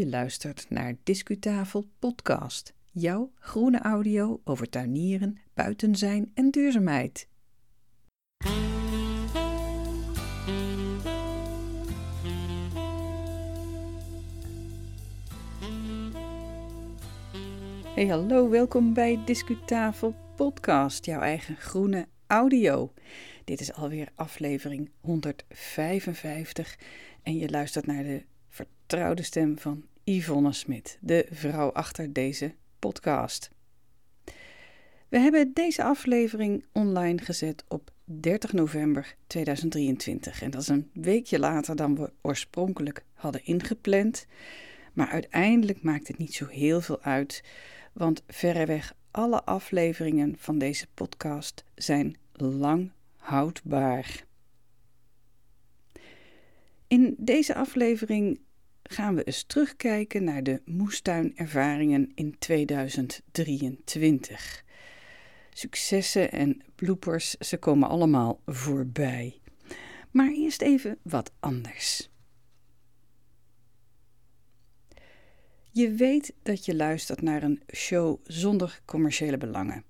Je luistert naar Discutafel Podcast, jouw groene audio over tuinieren, buiten zijn en duurzaamheid. Hey hallo, welkom bij Discutafel Podcast, jouw eigen groene audio. Dit is alweer aflevering 155 en je luistert naar de vertrouwde stem van Yvonne Smit, de vrouw achter deze podcast. We hebben deze aflevering online gezet op 30 november 2023 en dat is een weekje later dan we oorspronkelijk hadden ingepland. Maar uiteindelijk maakt het niet zo heel veel uit, want verreweg alle afleveringen van deze podcast zijn lang houdbaar. In deze aflevering gaan we eens terugkijken naar de moestuinervaringen in 2023. Successen en bloopers, ze komen allemaal voorbij. Maar eerst even wat anders. Je weet dat je luistert naar een show zonder commerciële belangen.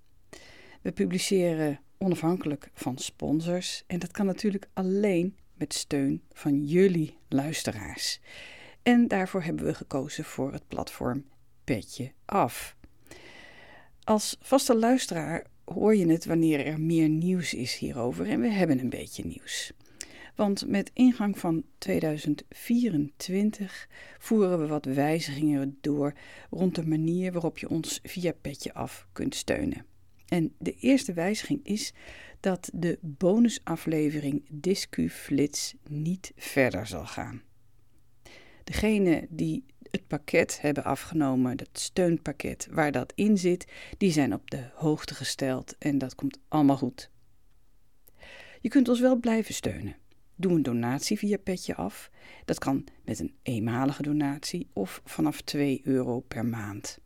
We publiceren onafhankelijk van sponsors en dat kan natuurlijk alleen met steun van jullie luisteraars. En daarvoor hebben we gekozen voor het platform Petje Af. Als vaste luisteraar hoor je het wanneer er meer nieuws is hierover en we hebben een beetje nieuws. Want met ingang van 2024 voeren we wat wijzigingen door rond de manier waarop je ons via Petje Af kunt steunen. En de eerste wijziging is dat de bonusaflevering Discu Flits niet verder zal gaan. Degene die het pakket hebben afgenomen, het steunpakket waar dat in zit, die zijn op de hoogte gesteld en dat komt allemaal goed. Je kunt ons wel blijven steunen. Doe een donatie via Petje Af. Dat kan met een eenmalige donatie of vanaf 2 euro per maand.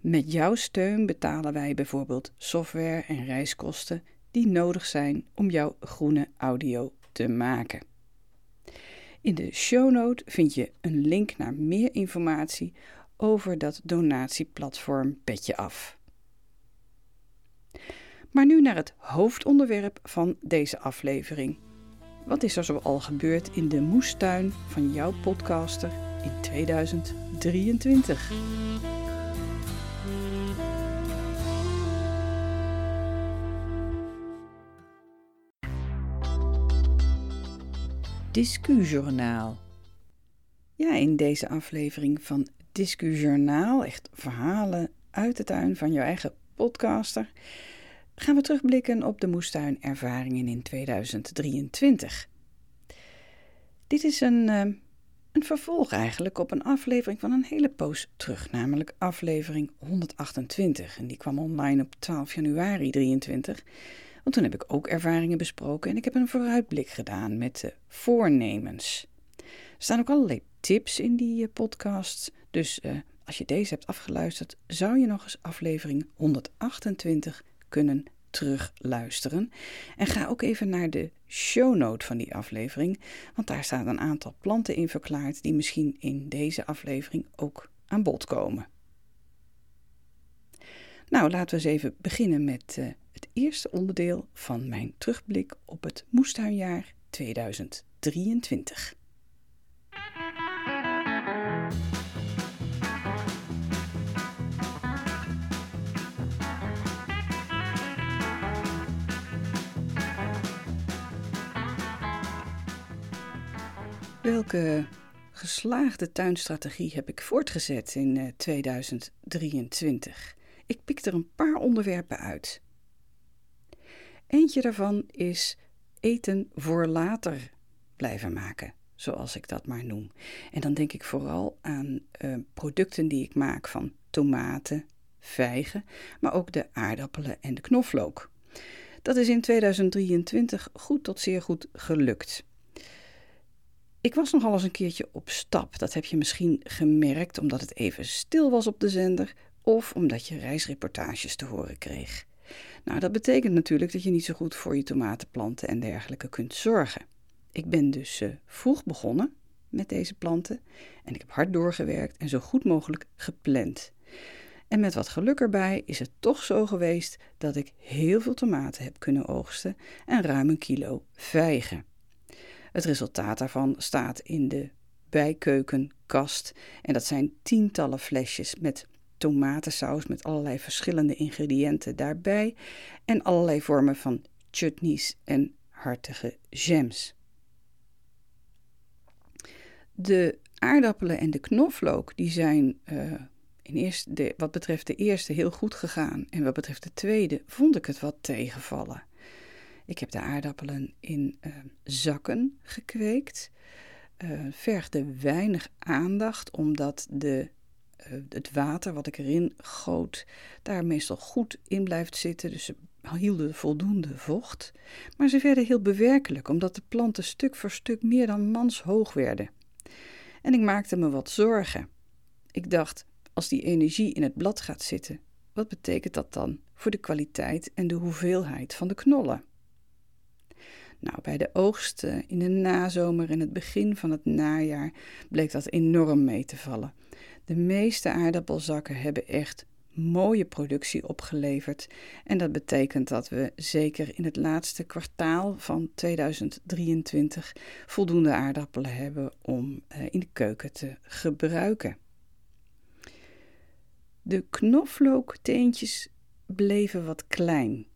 Met jouw steun betalen wij bijvoorbeeld software en reiskosten die nodig zijn om jouw groene audio te maken. In de shownote vind je een link naar meer informatie over dat donatieplatform Petje Af. Maar nu naar het hoofdonderwerp van deze aflevering. Wat is er zoal gebeurd in de moestuin van jouw podcaster in 2023? Discujournaal. Ja, in deze aflevering van Discujournaal, echt verhalen uit de tuin van jouw eigen podcaster, gaan we terugblikken op de moestuinervaringen in 2023. Dit is een, uh, een vervolg eigenlijk op een aflevering van een hele poos terug, namelijk aflevering 128. En die kwam online op 12 januari 2023. Want toen heb ik ook ervaringen besproken en ik heb een vooruitblik gedaan met de voornemens. Er staan ook allerlei tips in die uh, podcast. Dus uh, als je deze hebt afgeluisterd, zou je nog eens aflevering 128 kunnen terugluisteren. En ga ook even naar de shownote van die aflevering, want daar staan een aantal planten in verklaard die misschien in deze aflevering ook aan bod komen. Nou, laten we eens even beginnen met uh, het eerste onderdeel van mijn terugblik op het moestuinjaar 2023. Welke geslaagde tuinstrategie heb ik voortgezet in 2023? Eh, ik pik er een paar onderwerpen uit. Eentje daarvan is eten voor later blijven maken, zoals ik dat maar noem. En dan denk ik vooral aan uh, producten die ik maak van tomaten, vijgen, maar ook de aardappelen en de knoflook. Dat is in 2023 goed tot zeer goed gelukt. Ik was nogal eens een keertje op stap. Dat heb je misschien gemerkt omdat het even stil was op de zender of omdat je reisreportages te horen kreeg. Nou, dat betekent natuurlijk dat je niet zo goed voor je tomatenplanten en dergelijke kunt zorgen. Ik ben dus uh, vroeg begonnen, met deze planten. En ik heb hard doorgewerkt en zo goed mogelijk gepland. En met wat geluk erbij is het toch zo geweest dat ik heel veel tomaten heb kunnen oogsten en ruim een kilo vijgen. Het resultaat daarvan staat in de bijkeukenkast en dat zijn tientallen flesjes met tomatensaus met allerlei verschillende ingrediënten daarbij en allerlei vormen van chutneys en hartige jams. De aardappelen en de knoflook die zijn uh, in eerste, de, wat betreft de eerste heel goed gegaan en wat betreft de tweede vond ik het wat tegenvallen. Ik heb de aardappelen in uh, zakken gekweekt. Uh, vergde weinig aandacht omdat de eh, het water wat ik erin goot daar meestal goed in blijft zitten. Dus ze hielden voldoende vocht. Maar ze werden heel bewerkelijk, omdat de planten stuk voor stuk meer dan manshoog werden. En ik maakte me wat zorgen. Ik dacht, als die energie in het blad gaat zitten, wat betekent dat dan voor de kwaliteit en de hoeveelheid van de knollen? Nou, bij de oogst in de nazomer en het begin van het najaar bleek dat enorm mee te vallen. De meeste aardappelzakken hebben echt mooie productie opgeleverd. En dat betekent dat we zeker in het laatste kwartaal van 2023 voldoende aardappelen hebben om eh, in de keuken te gebruiken. De knoflookteentjes bleven wat klein.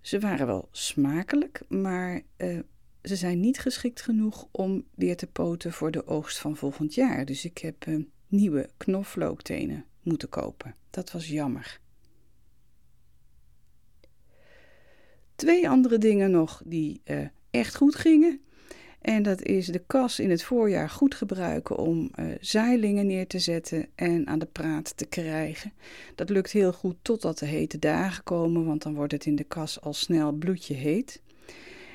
Ze waren wel smakelijk, maar uh, ze zijn niet geschikt genoeg om weer te poten voor de oogst van volgend jaar. Dus ik heb uh, nieuwe knoflooktenen moeten kopen. Dat was jammer. Twee andere dingen nog die uh, echt goed gingen. En dat is de kas in het voorjaar goed gebruiken om uh, zaailingen neer te zetten en aan de praat te krijgen. Dat lukt heel goed totdat de hete dagen komen, want dan wordt het in de kas al snel bloedje heet.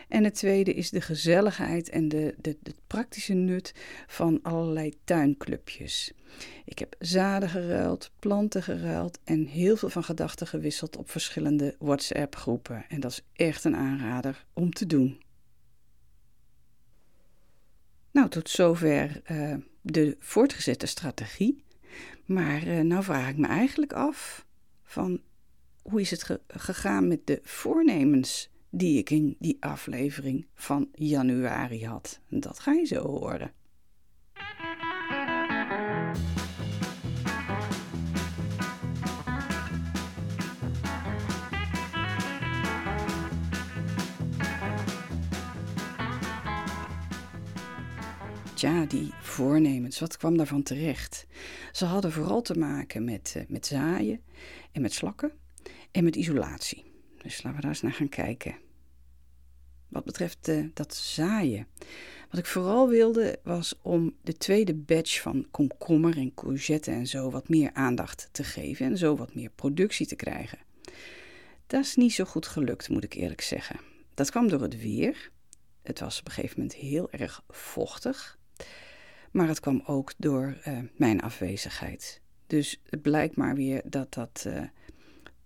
En het tweede is de gezelligheid en de, de, praktische nut van allerlei tuinclubjes. Ik heb zaden geruild, planten geruild en heel veel van gedachten gewisseld op verschillende WhatsApp-groepen. En dat is echt een aanrader om te doen. Nou, tot zover uh, de voortgezette strategie. Maar uh, nou vraag ik me eigenlijk af van hoe is het ge gegaan met de voornemens die ik in die aflevering van januari had. Dat ga je zo horen. Tja, die voornemens, wat kwam daarvan terecht? Ze hadden vooral te maken met, uh, met zaaien en met slakken en met isolatie. Dus laten we daar eens naar gaan kijken. Wat betreft uh, dat zaaien. Wat ik vooral wilde was om de tweede batch van komkommer en courgette en zo wat meer aandacht te geven en zo wat meer productie te krijgen. Dat is niet zo goed gelukt, moet ik eerlijk zeggen. Dat kwam door het weer. Het was op een gegeven moment heel erg vochtig. Maar het kwam ook door uh, mijn afwezigheid. Dus het blijkt maar weer dat dat uh,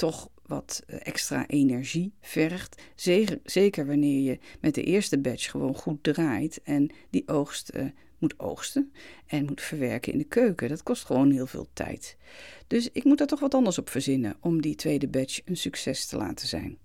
toch wat eh, extra energie vergt. Zeker, wanneer je met de eerste batch gewoon goed draait en die oogst uh, moet oogsten en moet verwerken in de keuken. Dat kost gewoon heel veel tijd. Dus ik moet daar toch wat anders op verzinnen om die tweede batch een succes te laten zijn.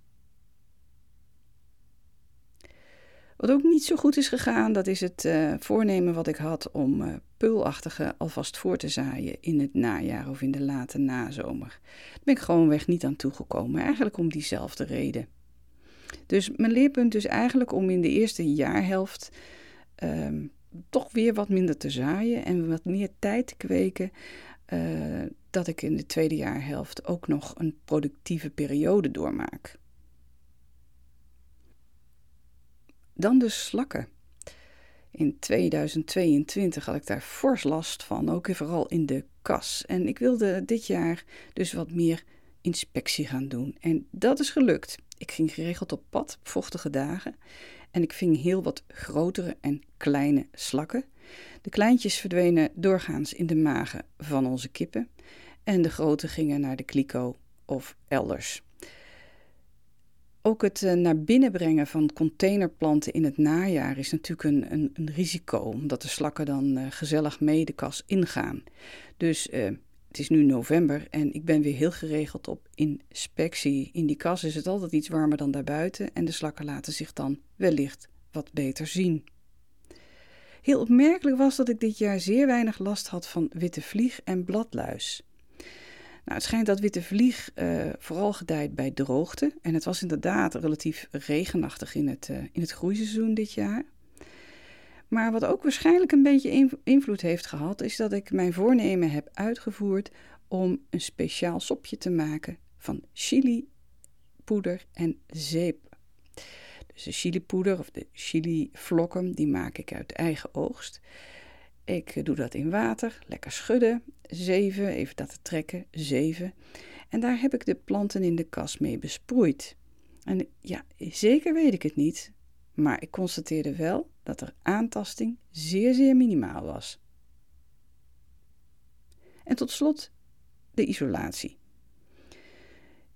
Wat ook niet zo goed is gegaan, dat is het uh, voornemen wat ik had om uh, peulachtige alvast voor te zaaien in het najaar of in de late nazomer. Daar ben ik gewoonweg niet aan toegekomen, eigenlijk om diezelfde reden. Dus mijn leerpunt is eigenlijk om in de eerste jaarhelft uh, toch weer wat minder te zaaien en wat meer tijd te kweken, uh, dat ik in de tweede jaarhelft ook nog een productieve periode doormaak. Dan de slakken. In 2022 had ik daar fors last van, ook vooral in de kas. En ik wilde dit jaar dus wat meer inspectie gaan doen. En dat is gelukt. Ik ging geregeld op pad op vochtige dagen. En ik ving heel wat grotere en kleine slakken. De kleintjes verdwenen doorgaans in de magen van onze kippen. En de grote gingen naar de kliko of elders. Ook het eh, naar binnen brengen van containerplanten in het najaar is natuurlijk een, een, een risico, omdat de slakken dan uh, gezellig mee de kas ingaan. Dus uh, het is nu november en ik ben weer heel geregeld op inspectie. In die kas is het altijd iets warmer dan daarbuiten en de slakken laten zich dan wellicht wat beter zien. Heel opmerkelijk was dat ik dit jaar zeer weinig last had van witte vlieg en bladluis. Nou, het schijnt dat witte vlieg uh, vooral gedijt bij droogte. En het was inderdaad relatief regenachtig in het, uh, in het groeiseizoen dit jaar. Maar wat ook waarschijnlijk een beetje invloed heeft gehad, is dat ik mijn voornemen heb uitgevoerd om een speciaal sopje te maken van chili, poeder en zeep. Dus de chilipoeder of de chilivlokken, die maak ik uit eigen oogst. Ik eh, doe dat in water, lekker schudden, zeven, even dat trekken, zeven. En daar heb ik de planten in de kas mee besproeid. En ja, zeker weet ik het niet, maar ik constateerde wel dat er aantasting zeer, zeer minimaal was. En tot slot de isolatie.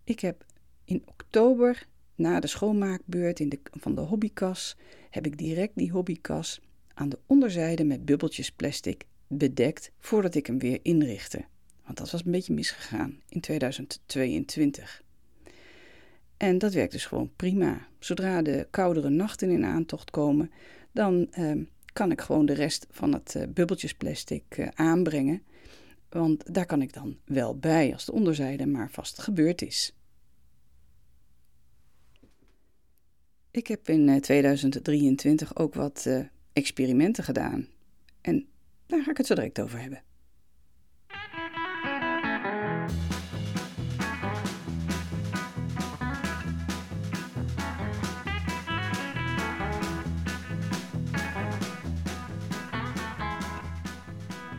Ik heb in oktober na de schoonmaakbeurt in de, van de hobbykas, heb ik direct die hobbykas aan de onderzijde met bubbeltjes plastic bedekt voordat ik hem weer inrichtte. Want dat was een beetje misgegaan in 2022. En dat werkt dus gewoon prima. Zodra de koudere nachten in aantocht komen, dan ehm, kan ik gewoon de rest van het uh, bubbeltjesplastic uh, aanbrengen. Want daar kan ik dan wel bij als de onderzijde maar vast gebeurd is. Ik heb in 2023 eh, ook wat uh, experimenten gedaan. En daar ga ik het zo direct over hebben.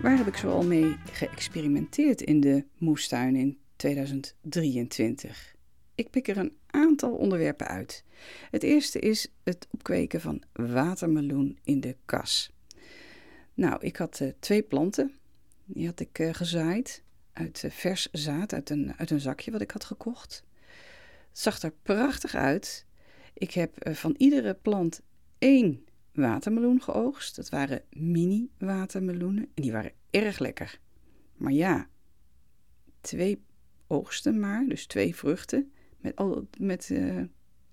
Waar heb ik zoal mee geëxperimenteerd in de moestuin in 2023? Ik pik er een aantal onderwerpen uit. Het eerste is het opkweken van watermeloen in de kas. Nou, ik had uh, twee planten. Die had ik uh, gezaaid uit uh, vers zaad, uit een, uit een zakje wat ik had gekocht. Het zag er prachtig uit. Ik heb van iedere plant één watermeloen geoogst. Dat waren mini-watermeloenen en die waren erg lekker. Maar ja, twee oogsten maar, dus twee vruchten met, al, met uh,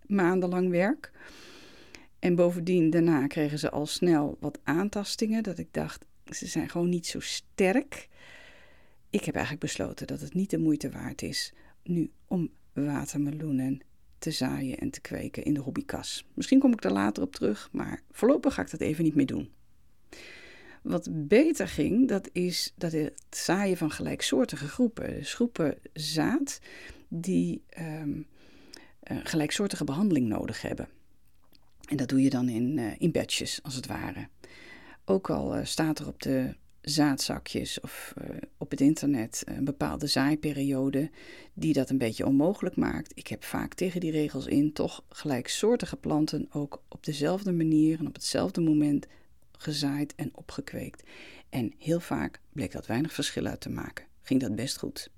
maandenlang werk. En bovendien, daarna kregen ze al snel wat aantastingen. Dat ik dacht, ze zijn gewoon niet zo sterk. Ik heb eigenlijk besloten dat het niet de moeite waard is nu om watermeloenen te zaaien en te kweken in de hobbykas. Misschien kom ik er later op terug, maar voorlopig ga ik dat even niet meer doen. Wat beter ging, dat is dat het zaaien van gelijksoortige groepen. Dus groepen zaad die um, gelijksoortige behandeling nodig hebben. En dat doe je dan in, uh, in batches, als het ware. Ook al uh, staat er op de zaadzakjes of op het internet een bepaalde zaaiperiode die dat een beetje onmogelijk maakt. Ik heb vaak tegen die regels in toch gelijksoortige planten ook op dezelfde manier en op hetzelfde moment gezaaid en opgekweekt. En heel vaak bleek dat weinig verschil uit te maken. Ging dat best goed.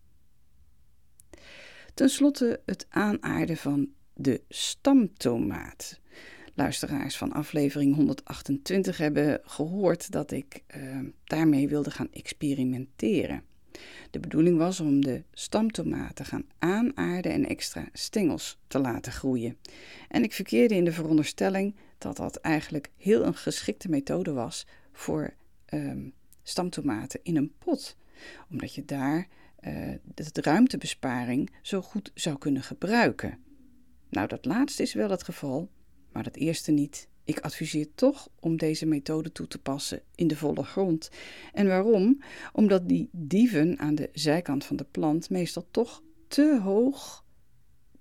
Ten slotte het aanaarden van de stamtomaat. Luisteraars van aflevering 128 hebben gehoord dat ik uh, daarmee wilde gaan experimenteren. De bedoeling was om de stamtomaat te gaan aanaarden en extra stengels te laten groeien. En ik verkeerde in de veronderstelling dat dat eigenlijk heel een geschikte methode was voor um, stamtomaten in een pot. Omdat je daar de ruimtebesparing zo goed zou kunnen gebruiken. Nou, dat laatste is wel het geval, maar dat eerste niet. Ik adviseer toch om deze methode toe te passen in de volle grond. En waarom? Omdat die dieven aan de zijkant van de plant meestal toch te hoog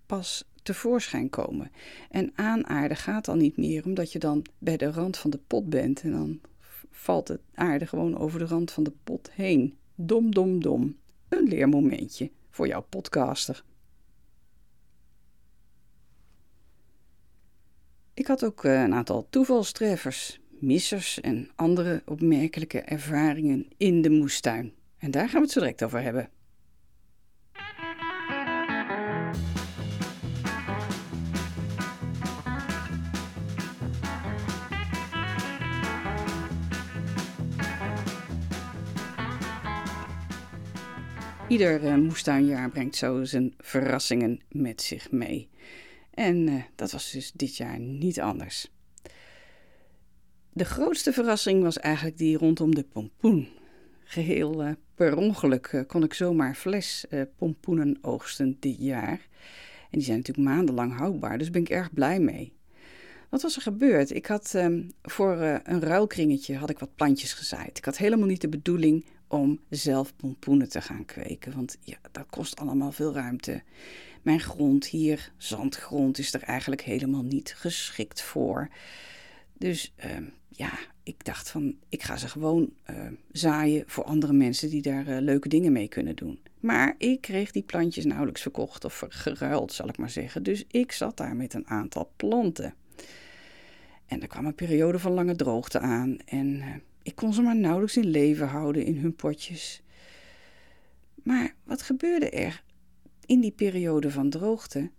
pas tevoorschijn komen. En aanaarden gaat dan niet meer, omdat je dan bij de rand van de pot bent en dan valt het aarde gewoon over de rand van de pot heen. Dom, dom, dom een leermomentje voor jouw podcaster. Ik had ook eh, een aantal toevalstreffers, missers en andere opmerkelijke ervaringen in de moestuin. En daar gaan we het zo direct over hebben. Ieder uh, moestuinjaar brengt zo zijn verrassingen met zich mee. En uh, dat was dus dit jaar niet anders. De grootste verrassing was eigenlijk die rondom de pompoen. Geheel uh, per ongeluk kon ik zomaar fles pompoenen oogsten dit jaar. En die zijn natuurlijk maandenlang houdbaar, dus ben ik erg blij mee. Wat was er gebeurd? Ik had um, voor uh, een ruilkringetje had ik wat plantjes gezaaid. Ik had helemaal niet de bedoeling om zelf pompoenen te gaan kweken, want ja, dat kost allemaal veel ruimte. Mijn grond hier, zandgrond, is er eigenlijk helemaal niet geschikt voor. Dus uh, ja, ik dacht van, ik ga ze gewoon uh, zaaien voor andere mensen die daar uh, leuke dingen mee kunnen doen. Maar ik kreeg die plantjes nauwelijks verkocht of geruild, zal ik maar zeggen. Dus ik zat daar met een aantal planten. En er kwam een periode van lange droogte aan en uh, ik kon ze maar nauwelijks in leven houden in hun potjes. Maar wat gebeurde er in die periode van droogte?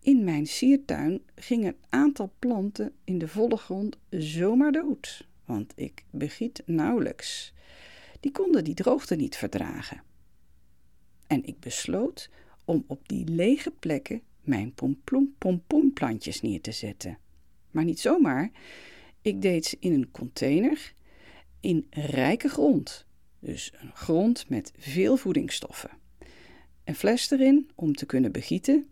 In mijn siertuin ging een aantal planten in de volle grond zomaar dood, want ik begiet nauwelijks. Die konden die droogte niet verdragen. En ik besloot om op die lege plekken mijn pompoenplantjes neer te zetten. Maar niet zomaar. Ik deed ze in een container in rijke grond. Dus een grond met veel voedingsstoffen. Een fles erin om te kunnen begieten.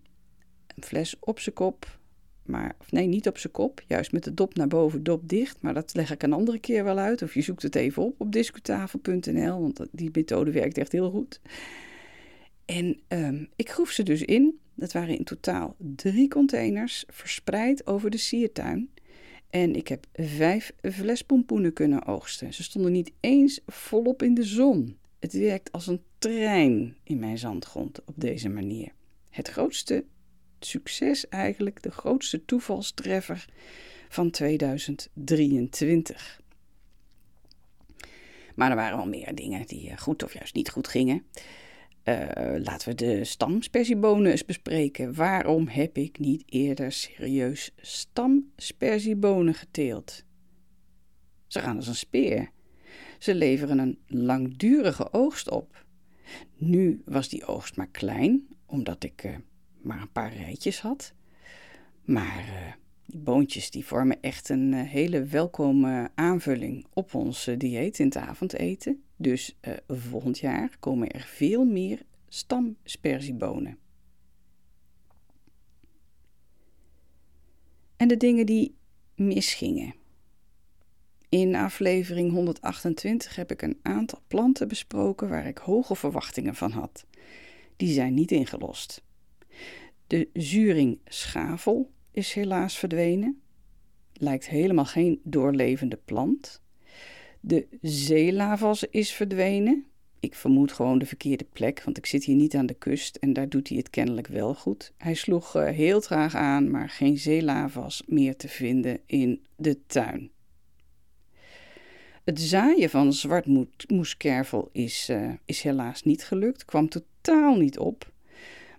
Een fles op zijn kop. Maar, of nee, niet op zijn kop. Juist met de dop naar boven, dop dicht. Maar dat leg ik een andere keer wel uit. Of je zoekt het even op op discutafel.nl. Want die methode werkt echt heel goed. En um, ik groef ze dus in. Dat waren in totaal drie containers verspreid over de siertuin. En ik heb vijf flespompoenen kunnen oogsten. Ze stonden niet eens volop in de zon. Het werkt als een trein in mijn zandgrond op deze manier. Het grootste succes eigenlijk, de grootste toevalstreffer van 2023. Maar er waren wel meer dingen die eh, goed of juist niet goed gingen. Uh, laten we de stamspersiebonen eens bespreken. Waarom heb ik niet eerder serieus stamspersiebonen geteeld? Ze gaan als een speer. Ze leveren een langdurige oogst op. Nu was die oogst maar klein, omdat ik uh, maar een paar rijtjes had. Maar uh, die boontjes die vormen echt een hele welkome aanvulling op ons dieet in het avondeten. Dus uh, volgend jaar komen er veel meer stamsperziebonen. En de dingen die misgingen. In aflevering 128 heb ik een aantal planten besproken waar ik hoge verwachtingen van had. Die zijn niet ingelost. De zuring schavel is helaas verdwenen. Lijkt helemaal geen doorlevende plant. De zeelavas is verdwenen. Ik vermoed gewoon de verkeerde plek, want ik zit hier niet aan de kust en daar doet hij het kennelijk wel goed. Hij sloeg uh, heel traag aan, maar geen zeelavas meer te vinden in de tuin. Het zaaien van zwartmoeskervel is, uh, is helaas niet gelukt, kwam totaal niet op.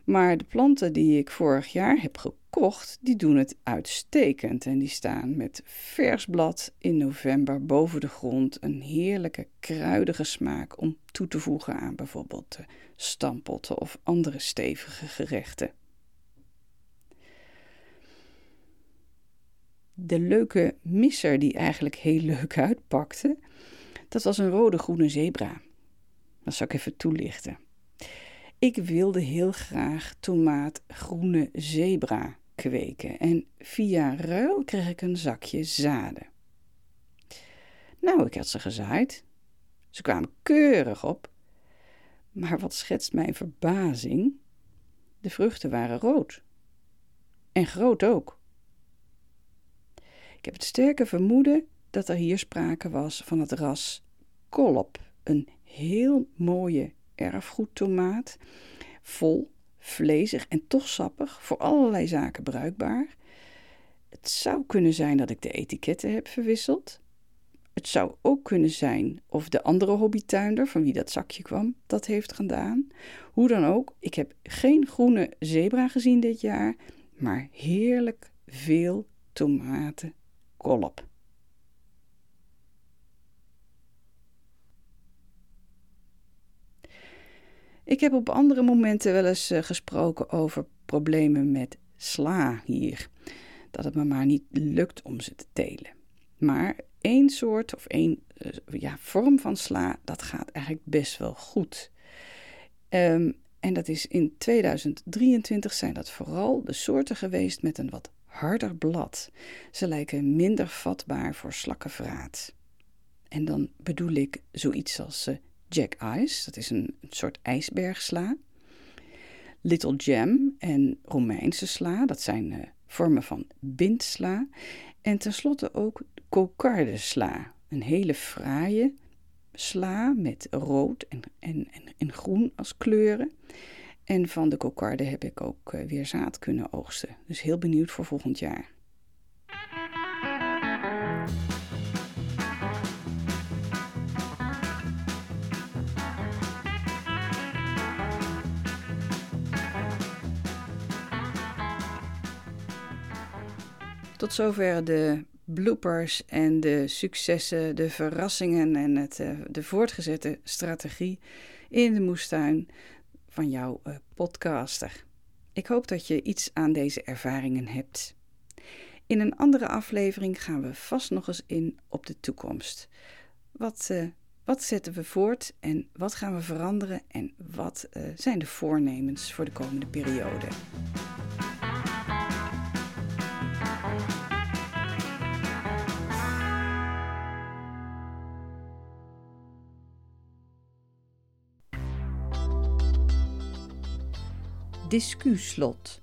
Maar de planten die ik vorig jaar heb gekocht, die doen het uitstekend. En die staan met vers blad in november boven de grond. Een heerlijke kruidige smaak om toe te voegen aan bijvoorbeeld stampotten of andere stevige gerechten. De leuke misser die eigenlijk heel leuk uitpakte, dat was een rode groene zebra. Dat zal ik even toelichten. Ik wilde heel graag tomaatgroene zebra kweken en via ruil kreeg ik een zakje zaden. Nou, ik had ze gezaaid. Ze kwamen keurig op. Maar wat schetst mijn verbazing? De vruchten waren rood. En groot ook. Ik heb het sterke vermoeden dat er hier sprake was van het ras kolop, een heel mooie erfgoedtomaat, vol, vlezig en toch sappig, voor allerlei zaken bruikbaar. Het zou kunnen zijn dat ik de etiketten heb verwisseld. Het zou ook kunnen zijn of de andere hobbytuinder van wie dat zakje kwam dat heeft gedaan. Hoe dan ook, ik heb geen groene zebra gezien dit jaar, maar heerlijk veel tomaten kolop. Ik heb op andere momenten wel eens eh, gesproken over problemen met sla hier. Dat het me maar niet lukt om ze te telen. Maar één soort of één eh, ja, vorm van sla, dat gaat eigenlijk best wel goed. Um, en dat is in 2023 zijn dat vooral de soorten geweest met een wat harder blad. Ze lijken minder vatbaar voor slakkenvraat. En dan bedoel ik zoiets als uh, Jack Ice, dat is een, soort ijsbergsla. Little Jam en Romeinse sla, dat zijn uh, vormen van bindsla. En tenslotte ook kokardesla, een hele fraaie, sla met rood en, en, en, en groen als kleuren. En van de kokarde heb ik ook eh, weer zaad kunnen oogsten. Dus heel benieuwd voor volgend jaar. Tot zover de bloopers en de successen, de verrassingen en het, eh, de voortgezette strategie in de moestuin van jouw uh, podcaster. Ik hoop dat je iets aan deze ervaringen hebt. In een andere aflevering gaan we vast nog eens in op de toekomst. Wat, uh, wat zetten we voort en wat gaan we veranderen en wat zijn de voornemens voor de komende periode? Discuslot.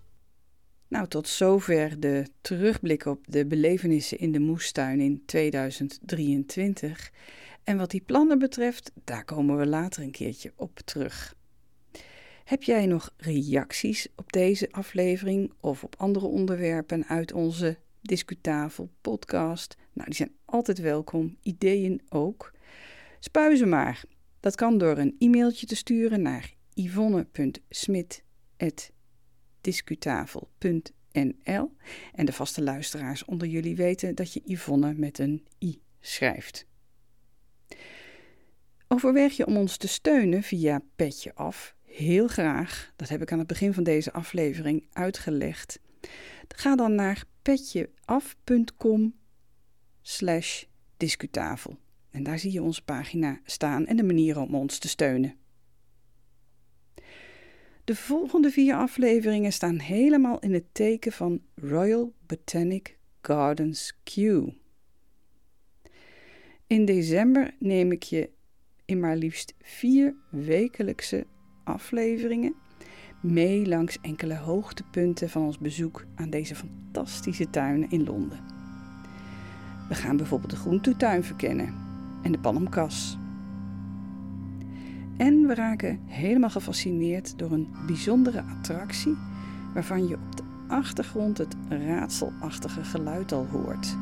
Nou, tot zover de terugblik op de belevenissen in de moestuin in 2023. En wat die plannen betreft, daar komen we later een keertje op terug. Heb jij nog reacties op deze aflevering of op andere onderwerpen uit onze Discutafel podcast? Nou, die zijn altijd welkom, ideeën ook. Spuizen ze maar. Dat kan door een e-mailtje te sturen naar yvonne.smit discutafel.nl. En de vaste luisteraars onder jullie weten dat je Yvonne met een i schrijft. Overweeg je om ons te steunen via Petje Af? Heel graag. Dat heb ik aan het begin van deze aflevering uitgelegd. Ga dan naar petjeaf.com slash discutafel. En daar zie je onze pagina staan en de manieren om ons te steunen. De volgende vier afleveringen staan helemaal in het teken van Royal Botanic Gardens Q. In december neem ik je in maar liefst vier wekelijkse afleveringen mee langs enkele hoogtepunten van ons bezoek aan deze fantastische tuinen in Londen. We gaan bijvoorbeeld de groentetuin verkennen en de Panamkas. En we raken helemaal gefascineerd door een bijzondere attractie waarvan je op de achtergrond het raadselachtige geluid al hoort.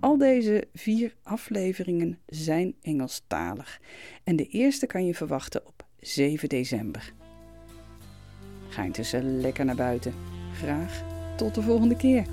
Al deze vier afleveringen zijn Engelstalig en de eerste kan je verwachten op 7 december. Ga intussen lekker naar buiten. Graag tot de volgende keer.